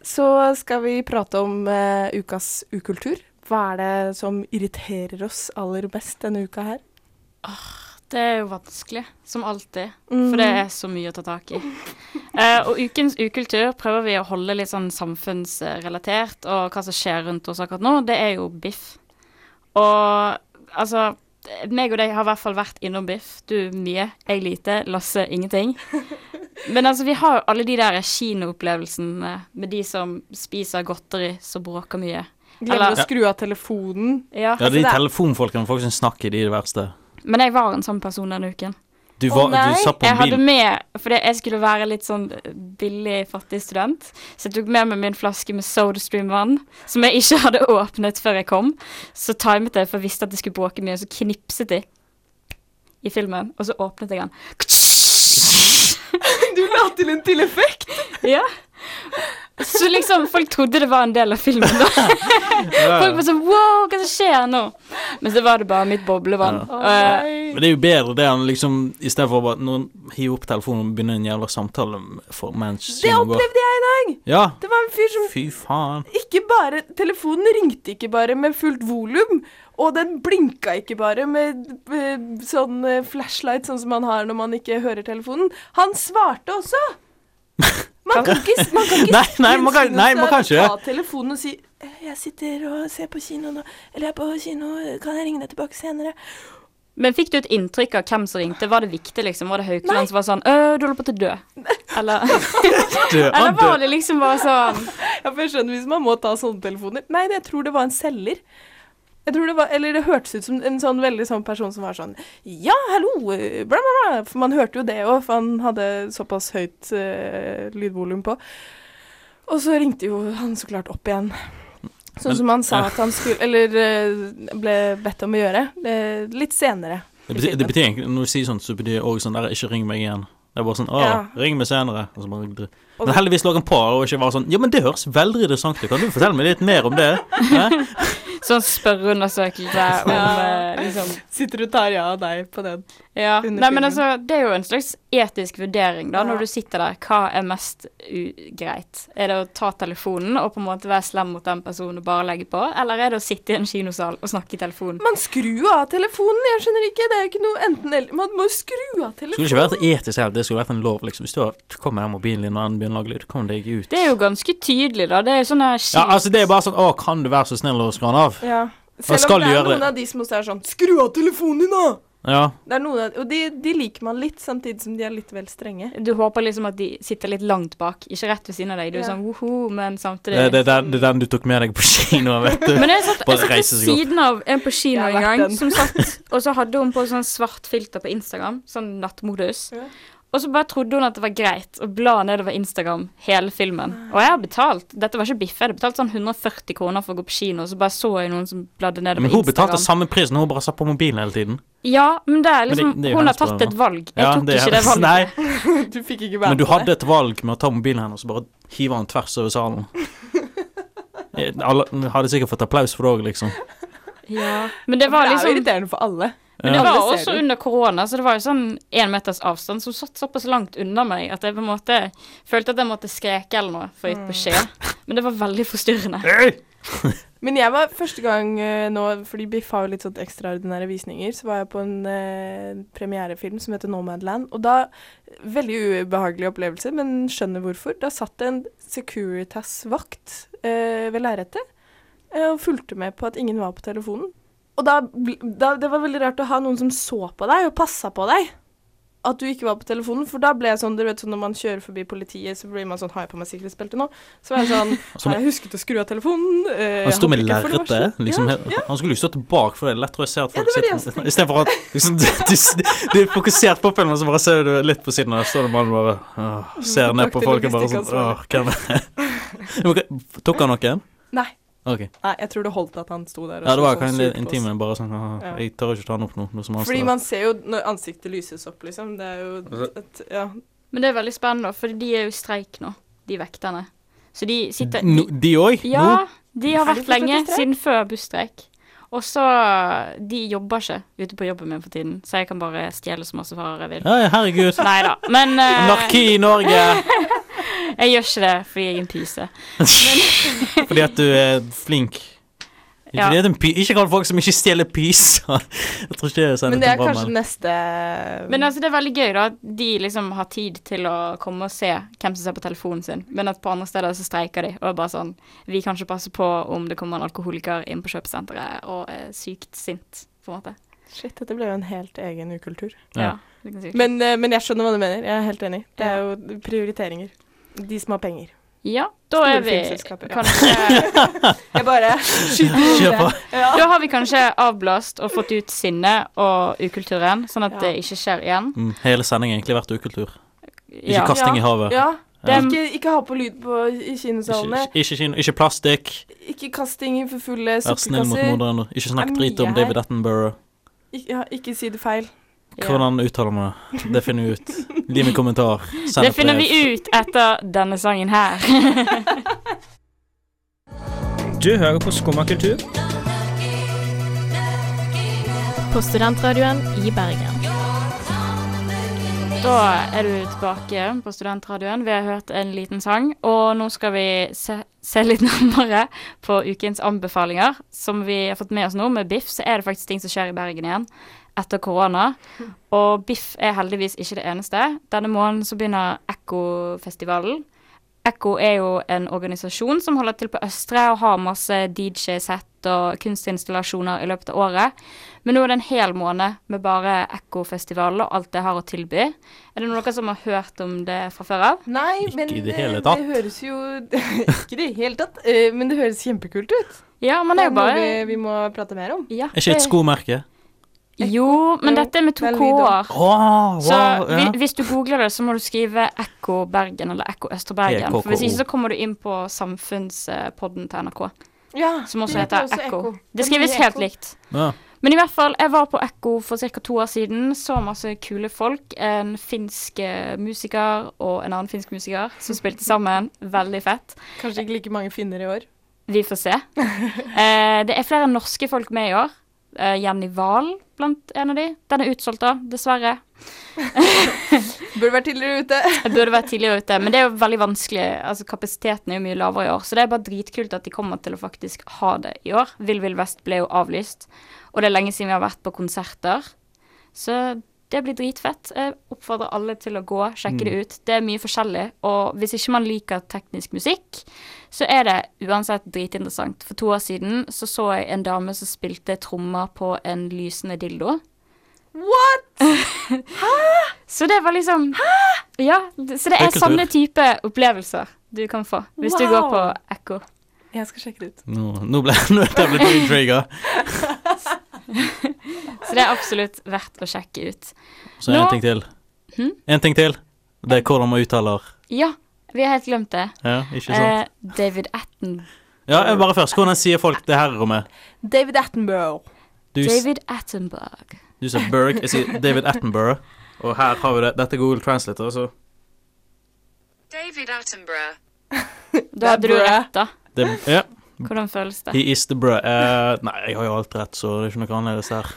så skal vi prate om eh, ukas ukultur. Hva er det som irriterer oss aller mest denne uka her? Det er jo vanskelig, som alltid. For det er så mye å ta tak i. Uh, og ukens ukultur prøver vi å holde litt sånn samfunnsrelatert, og hva som skjer rundt oss akkurat nå, det er jo biff. Og altså meg og deg har i hvert fall vært innom biff. Du mye, jeg lite, Lasse ingenting. Men altså, vi har jo alle de der kinoopplevelsene med de som spiser godteri som bråker mye. Glemmer å skru av telefonen. Ja. Ja, de det er- telefonfolkene folk som snakker, de er det verste. Men jeg var en sånn person denne uken. Du, Å, oh, nei. du satt på Jeg hadde med Fordi jeg skulle være litt sånn billig, fattig student. Så jeg tok med meg min flaske med SodaStream-vann, som jeg ikke hadde åpnet før jeg kom. Så timet jeg, for jeg visste at det skulle bråke mye, så knipset de i filmen, og så åpnet jeg den. [LAUGHS] Du la til en til effekt! Ja. Så liksom, folk trodde det var en del av filmen. da. Folk var sånn Wow, hva som skjer nå? Men så var det bare mitt boblevann. Ja. Oh. Men det er jo bedre det enn liksom I stedet for bare noen hiver opp telefonen og begynner en jævla samtale for mens Det opplevde jeg i dag! Ja, Det var en fyr som fy faen. ikke bare Telefonen ringte ikke bare med fullt volum, og den blinka ikke bare med sånn eh, flashlight, sånn som man har når man ikke hører telefonen. Han svarte også! [LAUGHS] Man kan ikke, man kan [LAUGHS] ikke Nei, nei, man kan- nei, man kan ikke. Ta telefonen og si «Eh, 'Jeg sitter og ser på kino nå', eller 'Jeg er på kino, kan jeg ringe deg tilbake senere?' Men fikk du et inntrykk av hvem som ringte? Var det viktig, liksom? Var det Haukeland som var sånn Øh, du holder på til å dø. Eller, [LAUGHS] [LAUGHS] eller var det liksom bare sånn Ja, for jeg skjønner hvis man må ta sånne telefoner. Nei, jeg tror det var en selger. Jeg tror det var, Eller det hørtes ut som en sånn veldig sånn person som var sånn Ja, hallo, bla, bla, bla. For man hørte jo det òg, for han hadde såpass høyt uh, lydvolum på. Og så ringte jo han så klart opp igjen. Sånn som han sa at han skulle Eller eh, ble bedt om å gjøre. eh, litt senere. Det betyr, det betyr egentlig, Når du sier sånt, så betyr det òg sånn der, ikke ring meg igjen. Det er bare sånn Å, Ja. ring meg senere. Bare, men heldigvis lå han på og ikke var sånn Ja, men det høres veldig interessant ut. Kan du fortelle meg litt mer om det? Sånn spørreundersøkelse om Ja. eh, liksom Sitter og tar ja av deg på den. Ja. Nei, men altså, det er jo en slags etisk vurdering, da, Ja. når du sitter der. Hva er mest greit? Er det å ta telefonen og på en måte være slem mot den personen og bare legge på, eller er det å sitte i en kinosal og snakke i telefonen? Man skrur av telefonen, jeg skjønner ikke. Det er ikke noe enten eller. Man må skru av telefonen. Skulle ikke vært etisk helt, det skulle vært en lov, liksom. Hvis du har kommer med mobilen din og den begynner å lage lyd, kom deg ut. Det er jo ganske tydelig, da. Det er jo sånne skilt Ja, altså, det er bare sånn Å, kan du være så snill å skru den av? Ja. Selv om det er noen det. av de som også er sånn Skru av telefonen din, da! Ja. Det er noe, og de, de liker man litt, samtidig som de er litt vel strenge. Du håper liksom at de sitter litt langt bak, ikke rett ved siden av deg. Du er Ja. sånn woho, men samtidig Det, det, er den- det er den du tok med deg på kino, vet du. Men jeg satt, jeg satt ved siden av en på kino en gang, som satt Og så hadde hun på sånn svart filter på Instagram, sånn nattmodus. Ja. Og så bare trodde hun at det var greit å bla nedover Instagram hele filmen. Og jeg har betalt Dette var ikke biff, jeg hadde betalt sånn 140 kroner for å gå på kino, så bare så jeg noen som bladde nedover Instagram. Men hun betalte samme pris når hun bare satt på mobilen hele tiden. Ja, men det er Men det- liksom det er Hun har tatt problem, et valg. Jeg Ja, tok det ikke det valget. [LAUGHS] Nei, Du fikk ikke være men du på hadde et valg med å ta mobilen hennes og bare hive den tvers over salen. [LAUGHS] Eh, Alle hadde sikkert fått applaus for det òg, liksom. Ja. Men det var liksom Det er jo liksom irriterende for alle. Men det var også under korona, så det var jo sånn én meters avstand som satt såpass langt unna meg at jeg på en måte følte at jeg måtte skreke eller noe for å gi beskjed. Men det var veldig forstyrrende. [LAUGHS] Men jeg var første gang eh, nå, fordi Biff har jo litt sånn ekstraordinære visninger, så var jeg på en eh, premierefilm som heter Nomadland. Og da Veldig ubehagelig opplevelse, men skjønner hvorfor. Da satt det en Securitas-vakt eh, ved lerretet eh, og fulgte med på at ingen var på telefonen. Og da, da Det var veldig rart å ha noen som så på deg og passa på deg. At du ikke var på telefonen, for da ble jeg sånn, dere vet sånn når man kjører forbi politiet, så blir man sånn Har jeg på meg sikkerhetsbelte nå? Så var jeg sånn [LAUGHS] Har jeg husket å skru av telefonen? Eh, Han sto med lerretet. Liksom, Ja, ja. Han skulle jo stått bak, for det lettere å se at folk ja, sitter [LAUGHS] Istedenfor at liksom, du, du, du er fokusert på filmen, så bare ser du litt på siden, og så står det mannen bare åh, ser ned på folk og bare sånn Åh, hvem er det? [LAUGHS] Tok han noen? Nei. Ok. Nei, jeg tror det holdt at han sto der og Ja, det var så kanskje en, intime, bare sånn Ja. Jeg tør ikke ta han opp nå. Noe som han Fordi man ser jo når ansiktet lyses opp, liksom. Det er jo et Ja. Men det er veldig spennende, for de er jo i streik nå, de vekterne. Så de sitter No, De òg? Ja, de har vært lenge, siden før busstreik. Og så De jobber ikke ute på jobben min for tiden, så jeg kan bare stjele så masse varer jeg vil. Ja, herregud. Nei da. Men uh... Anarki i Norge! [LAUGHS] jeg gjør ikke det fordi jeg er en pyse. [LAUGHS] Fordi at du er flink. [LAUGHS] Ja. fordi er en py ikke kall folk som ikke stjeler pyser. Men det er kanskje bra, neste Men altså, det er veldig gøy da at de liksom har tid til å komme og se hvem som ser på telefonen sin, men at på andre steder så streiker de, og er bare sånn Vi kan ikke passe på om det kommer en alkoholiker inn på kjøpesenteret og er sykt sint, på en måte. Shit, dette ble jo en helt egen ukultur. Ja. Ja. Men, eh, men jeg skjønner hva du mener. Jeg er helt enig. Det er jo prioriteringer. De som har penger. Ja, da Store er vi kanskje [LAUGHS] Jeg bare skyter Kjør på. Ja. Da har vi kanskje avblåst og fått ut sinnet og ukulturen, sånn at Ja. det ikke skjer igjen. Mm, hele sendingen har egentlig vært ukultur. Ikke Ja. kasting i havet. ja. Det- Ikke, ikke ha på lyd på, i kinosalene. Ikke, ikke, ikke plastikk. Ikke kasting i for fulle Vær snill mot moderne. Ikke snakk drit om David. Attenborough. Ik ja, ikke si det feil. Hvordan uttaler man det? Det finner vi ut. Gi meg kommentar. Send Det finner brev. vi ut etter denne sangen her. [LAUGHS] Du hører på Skumma kultur. På studentradioen i Bergen. Da er du tilbake på Studentradioen. Vi har hørt en liten sang, og nå skal vi se, se litt [LAUGHS] nærmere på ukens anbefalinger. Som vi har fått med oss nå, med Biff, så er det faktisk ting som skjer i Bergen igjen etter korona. Og Biff er heldigvis ikke det eneste. Denne måneden så begynner Ekko-festivalen. Ekko er jo en organisasjon som holder til på Østre og har masse DJ-sett og kunstinstallasjoner i løpet av året. Men nå er det en hel måned med bare Ekko-festivalen og alt det har å tilby. Er det noen som har hørt om det fra før av? Nei, Ikke men i det hele tatt. det høres jo [LAUGHS] Ikke i det hele tatt, eh, men det høres kjempekult ut. Ja, men Det det er jo noe bare vi, vi må prate mer om. ja, Er ikke et skomerke? Jo, men dette er med to er k-er. Så wow, hvi- ja. hvis du googler det, så må du skrive Ekko Bergen eller Ekko Østre Bergen. EKKO. For hvis ikke så kommer du inn på samfunnspodden til NRK, Ja, som også heter også Ekko. Ekko. Det skrives helt likt. ja. Men i hvert fall, jeg var på Ekko for ca. to år siden. Så masse kule folk. En finsk eh, musiker og en annen finsk musiker som spilte sammen. Veldig fett. Kanskje ikke like mange finner i år. Vi får se. [LAUGHS] Eh, det er flere norske folk med i år. Eh, Jenny Wahl blant en av de. Den er utsolgt, da, dessverre. [LAUGHS] Burde vært tidligere ute. [LAUGHS] Burde vært tidligere ute, men det er jo veldig vanskelig. Altså, Kapasiteten er jo mye lavere i år, så det er bare dritkult at de kommer til å faktisk ha det i år. Vill Vill Vest ble jo avlyst, og det er lenge siden vi har vært på konserter. Så det blir dritfett. Jeg oppfordrer alle til å gå, sjekke det ut. Det er mye forskjellig, og hvis ikke man liker teknisk musikk, så er det uansett dritinteressant. For to år siden så så jeg en dame som spilte trommer på en lysende dildo. What?! [LAUGHS] Så det var liksom Ja, så det er er sånne type opplevelser du kan få hvis du går på Ekko. Jeg skal sjekke det ut. Nå, nå ble [LAUGHS] er jeg blitt intriga. [LAUGHS] [LAUGHS] Så det er absolutt verdt å sjekke ut. Så Nå- en ting til. Hm? En ting til. Det er hvordan man uttaler Ja, vi har helt glemt det. Ja, ikke sant? Eh, David Atten... Ja, jeg bare først. Hvordan sier folk det her rommet? David Attenborough. Du, David Attenberg. du sier Berg, jeg sier David Attenborough. Og her har vi det. Dette er Google Translator, så David Attenborough. Da hadde du rett, da. det, Ja. Hvordan føles det? He is the bro. Uh, nei, jeg har jo alt rett, så det er ikke noe annerledes her.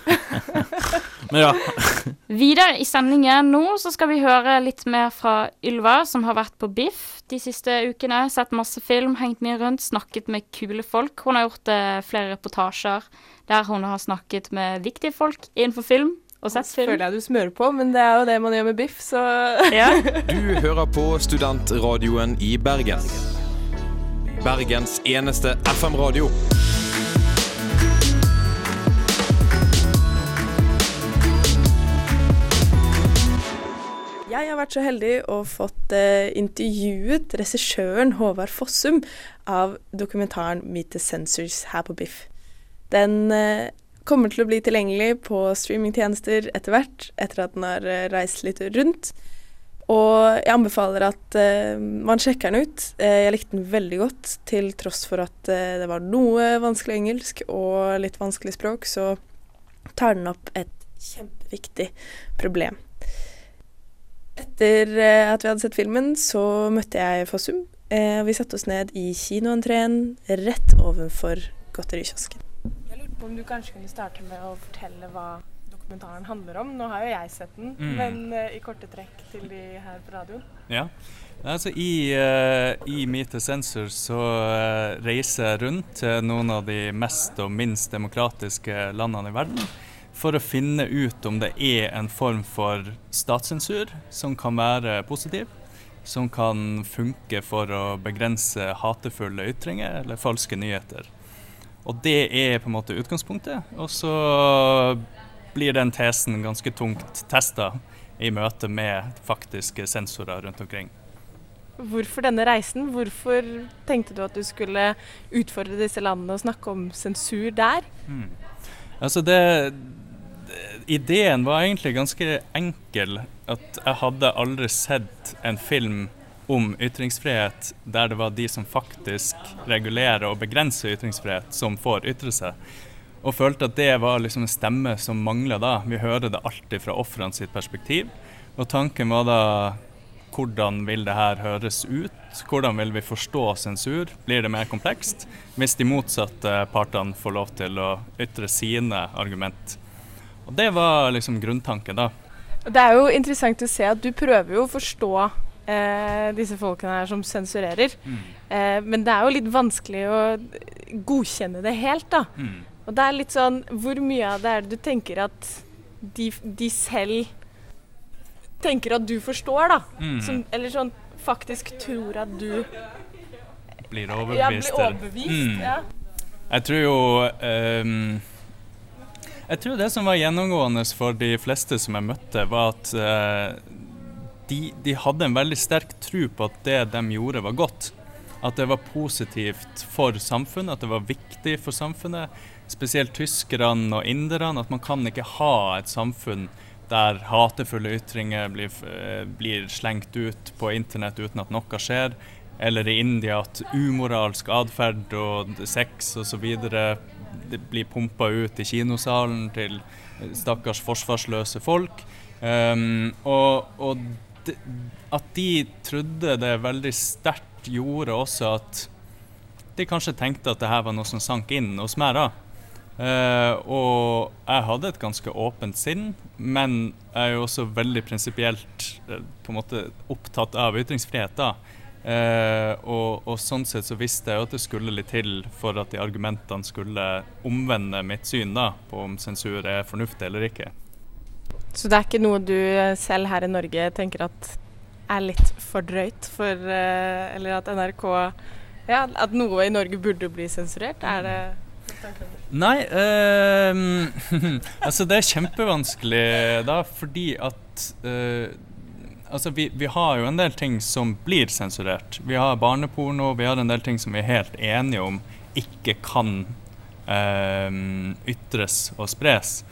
[LAUGHS] Men ja. [LAUGHS] Videre i sendingen nå så skal vi høre litt mer fra Ylva, som har vært på Biff de siste ukene. Sett masse film, hengt mye rundt, snakket med kule folk. Hun har gjort uh, flere reportasjer der hun har snakket med viktige folk innenfor film og sett film. Føler jeg du smører på, men det er jo det man gjør med biff, så Ja. [LAUGHS] Du hører på studentradioen i Bergen. Bergens eneste FM-radio. Jeg har vært så heldig og fått eh, intervjuet regissøren Håvard Fossum av dokumentaren Meet the Sensors' her på Biff. Den eh, kommer til å bli tilgjengelig på streamingtjenester etter hvert, etter at den har eh, reist litt rundt. Og jeg anbefaler at uh, man sjekker den ut. Uh, jeg likte den veldig godt, til tross for at uh, det var noe vanskelig engelsk og litt vanskelig språk, så tar den opp et kjempeviktig problem. Etter at vi hadde sett filmen, så møtte jeg Fossum. Vi satte oss ned i kinoentreen rett ovenfor godterikiosken. Jeg lurte på om du kanskje kunne starte med å fortelle hva dokumentaren handler om. Nå har jo jeg sett den, Mm. men uh, i korte trekk til de her på radioen. Ja. Altså, I, uh, i Meet the Sensor så uh, reiser jeg rundt til noen av de mest og minst demokratiske landene i verden for å finne ut om det er en form for statssensur som kan være positiv, som kan funke for å begrense hatefulle ytringer eller falske nyheter. Og det er på en måte utgangspunktet. Og så blir den tesen ganske tungt testa i møte med faktiske sensorer rundt omkring. hvorfor denne reisen? Hvorfor tenkte du at du skulle utfordre disse landene og snakke om sensur der? Mm. Altså det, Ideen var egentlig ganske enkel. At jeg hadde aldri sett en film om ytringsfrihet der det var de som faktisk regulerer og begrenser ytringsfrihet, som får ytre seg. Og følte at det var liksom en stemme som mangla da. Vi hører det alltid fra ofrene sitt perspektiv. Og tanken var da hvordan vil det her høres ut? Hvordan vil vi forstå sensur? Blir det mer komplekst hvis de motsatte partene får lov til å ytre sine argument? Og Det var liksom grunntanken, da. Det er jo interessant å se at du prøver jo å forstå eh, disse folkene her som sensurerer. Mm. Eh, men det er jo litt vanskelig å godkjenne det helt, da. Mm. Og det er litt sånn Hvor mye av det er det du tenker at de, de selv tenker at du forstår, da? Mm. Som, eller sånn faktisk tror at du Blir ja, overbevist. blir overbevist. Mm. Ja. Jeg tror jo um, Jeg tror det som var gjennomgående for de fleste som jeg møtte, var at uh, de, de hadde en veldig sterk tro på at det de gjorde, var godt. At det var positivt for samfunnet, at det var viktig for samfunnet. Spesielt tyskerne og inderne. At man kan ikke ha et samfunn der hatefulle ytringer blir, eh, blir slengt ut på internett uten at noe skjer. Eller i India at umoralsk atferd og sex osv. blir pumpa ut i kinosalen til stakkars forsvarsløse folk. Um, og og de, at de trodde det veldig sterkt, gjorde også at de kanskje tenkte at det her var noe som sank inn hos meg. da. Eh, og jeg hadde et ganske åpent sinn, men jeg er jo også veldig prinsipielt eh, på en måte opptatt av ytringsfrihet. da. Eh, og, og sånn sett så visste jeg jo at det skulle litt til for at de argumentene skulle omvende mitt syn da, på om sensur er fornuftig eller ikke. Så det er ikke noe du selv her i Norge tenker at er litt for drøyt for Eller at NRK Ja, at noe i Norge burde bli sensurert? Er det Nei, ehm, [LAUGHS] altså det er kjempevanskelig da, fordi at eh, Altså vi, vi har jo en del ting som blir sensurert. Vi har barneporno, vi har en del ting som vi er helt enige om ikke kan ehm, ytres og spres.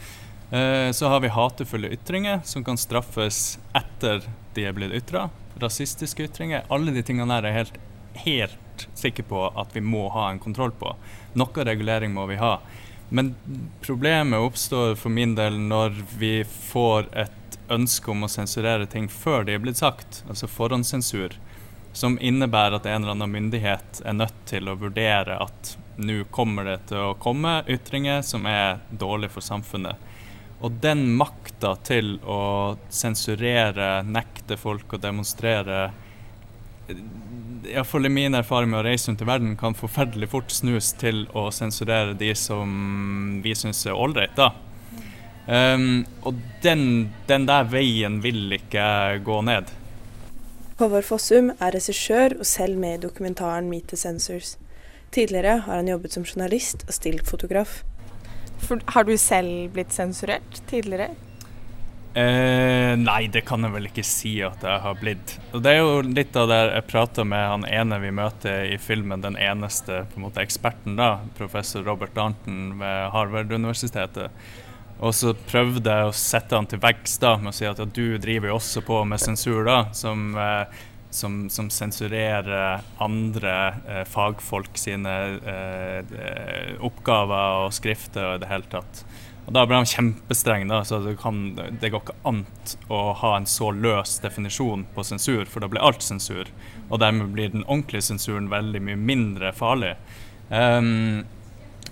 Eh, så har vi hatefulle ytringer som kan straffes etter de er blitt ytra. Rasistiske ytringer. Alle de tingene der er jeg helt, helt sikker på at vi må ha en kontroll på. Noe regulering må vi ha. Men problemet oppstår for min del når vi får et ønske om å sensurere ting før de er blitt sagt, altså forhåndssensur, som innebærer at en eller annen myndighet er nødt til å vurdere at nå kommer det til å komme ytringer som er dårlige for samfunnet. Og den makta til å sensurere, nekte folk å demonstrere Iallfall i min erfaring med å reise rundt i verden, kan forferdelig fort snus til å sensurere de som vi syns er ålreit, da. Um, og den, den der veien vil ikke gå ned. Håvard Fossum er regissør og selv med i dokumentaren Meet the Sensors'. Tidligere har han jobbet som journalist og stillfotograf. For, har du selv blitt sensurert tidligere? Eh, nei, det kan jeg vel ikke si at jeg har blitt. Og Det er jo litt av det jeg prata med han ene vi møter i filmen, den eneste på en måte eksperten, da, professor Robert Darnton ved Harvard-universitetet. Og så prøvde jeg å sette han til veggs da, med å si at ja, du driver jo også på med sensur, da, som, eh, som, som sensurerer andre eh, fagfolk sine eh, eh, oppgaver og skrifter og i det hele tatt. Og Da ble han kjempestreng. da, så det, kan, det går ikke an å ha en så løs definisjon på sensur, for da blir alt sensur. Og dermed blir den ordentlige sensuren veldig mye mindre farlig. Um,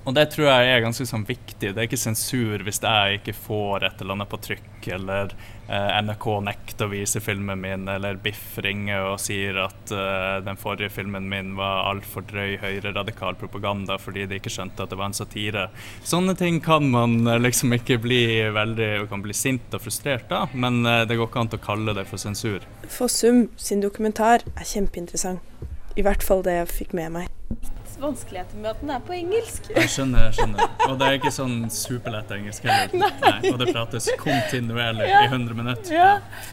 og det tror jeg er ganske sånn viktig. Det er ikke sensur hvis jeg ikke får et eller annet på trykk, eller NRK nekter å vise filmen min, eller Biff ringer og sier at uh, den forrige filmen min var altfor drøy høyreradikal propaganda fordi de ikke skjønte at det var en satire. Sånne ting kan man eh, liksom ikke bli veldig kan bli sint og frustrert av, men uh, det går ikke an å kalle det for sensur. Fossum sin dokumentar er kjempeinteressant. I hvert fall det jeg fikk med meg. Vanskeligheter med at den er på engelsk. Jeg skjønner, jeg skjønner. Og det er ikke sånn superlett engelsk heller. [LAUGHS] Nei. Og det prates kontinuerlig Ja. i 100 minutter. Ja.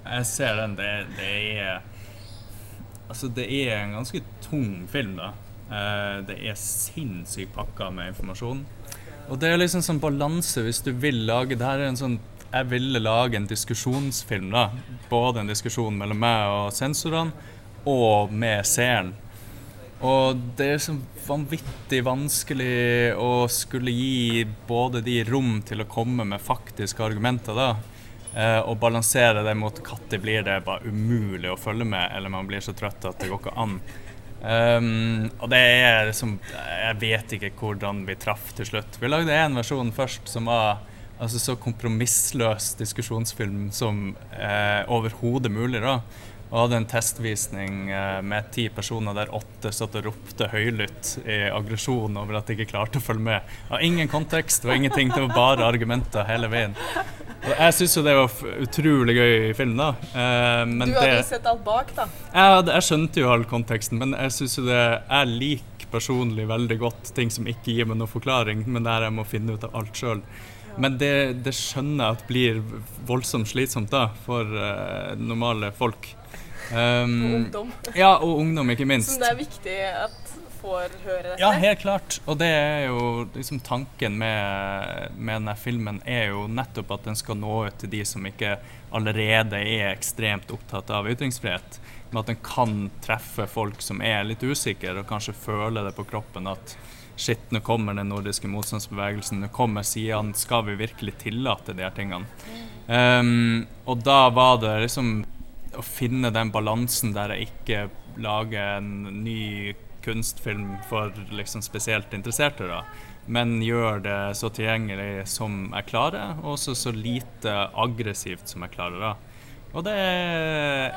Jeg ser den. Det, det er Altså, det er en ganske tung film, da. Eh, det er sinnssykt pakka med informasjon. Og det er liksom sånn balanse hvis du vil lage Det her er en sånn Jeg ville lage en diskusjonsfilm, da. Både en diskusjon mellom meg og sensorene, og med seeren. Og det er så vanvittig vanskelig å skulle gi både de rom til å komme med faktiske argumenter, da. Eh, og balansere det mot når blir det bare umulig å følge med, eller man blir så trøtt at det går ikke an. Um, og det er liksom Jeg vet ikke hvordan vi traff til slutt. Vi lagde én versjon først som var altså så kompromissløs diskusjonsfilm som eh, overhodet mulig. da og hadde en testvisning eh, med ti personer der åtte satt og ropte høylytt i aggresjon over at de ikke klarte å følge med. Av ingen kontekst og ingenting, det var bare argumenter hele veien. Og jeg syns jo det var utrolig gøy i film, da. Men du hadde det, sett alt bak, da? Jeg, jeg skjønte jo all konteksten, men jeg syns jo det Jeg liker personlig veldig godt ting som ikke gir meg noen forklaring, men der jeg må finne ut av alt sjøl. Men det, det, skjønner jeg at blir voldsomt slitsomt da, for uh, normale folk. Um, og ungdom. Ja, og ungdom, ikke minst. Som det er viktig at får høre dette. Ja, helt klart. Og det er jo liksom tanken med, med denne filmen er jo nettopp at den skal nå ut til de som ikke allerede er ekstremt opptatt av ytringsfrihet. Men at den kan treffe folk som er litt usikre og kanskje føler det på kroppen at Shit, nå kommer den nordiske motstandsbevegelsen, nå kommer sidene. Skal vi virkelig tillate de her tingene? Um, og da var det liksom å finne den balansen der jeg ikke lager en ny kunstfilm for liksom spesielt interesserte, da. Men gjør det så tilgjengelig som jeg klarer, og også så lite aggressivt som jeg klarer. da. Og det er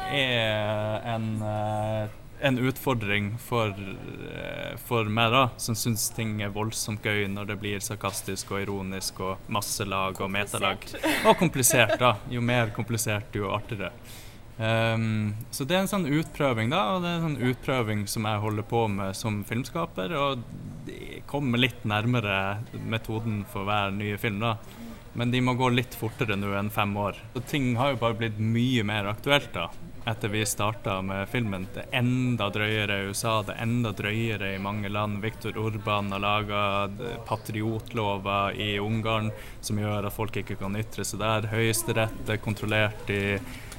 en uh, en utfordring for, eh, for meg, da, som syns ting er voldsomt gøy når det blir sarkastisk og ironisk og masse lag og metalag. Og komplisert, da. Jo mer komplisert, jo artigere. Um, så det er en sånn utprøving, da, og det er en sånn utprøving som jeg holder på med som filmskaper. Og de kommer litt nærmere metoden for hver nye film, da. Men de må gå litt fortere nå enn fem år. Og ting har jo bare blitt mye mer aktuelt, da etter vi starta med filmen. Det er enda drøyere i USA, det er enda drøyere i mange land. Viktor Urban har laga patriotlover i Ungarn som gjør at folk ikke kan ytre seg der. Høyesterett er kontrollert i,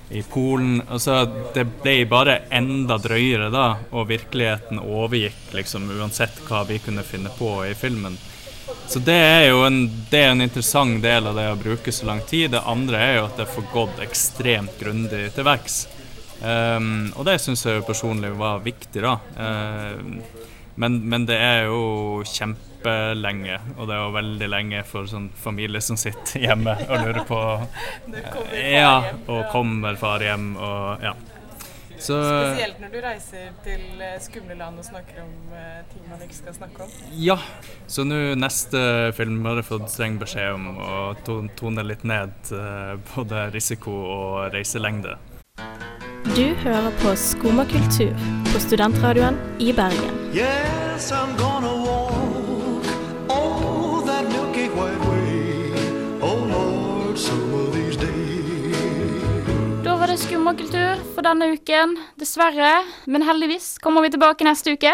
i Polen. Altså, det ble bare enda drøyere da, og virkeligheten overgikk liksom uansett hva vi kunne finne på i filmen. Så det er jo en, er en interessant del av det å bruke så lang tid. Det andre er jo at det får gått ekstremt grundig til verks. Um, og det syns jeg jo personlig var viktig, da. Um, men, men, det er jo kjempelenge, og det er jo veldig lenge for sånn familie som sitter hjemme og lurer på [LAUGHS] Ja, og kommer far hjem og ja. Så, Spesielt når du reiser til eh, skumle land og snakker om uh, ting man ikke skal snakke om. Ja, så nå neste film har jeg fått streng beskjed om å tone litt ned uh, både risiko og reiselengde. Du hører på Skumma kultur på studentradioen i Bergen. Yes, I'm gonna walk all that milky white way. Oh Lord, some of these days. Da var det Skumma kultur for denne uken, dessverre. Men heldigvis kommer vi tilbake neste uke.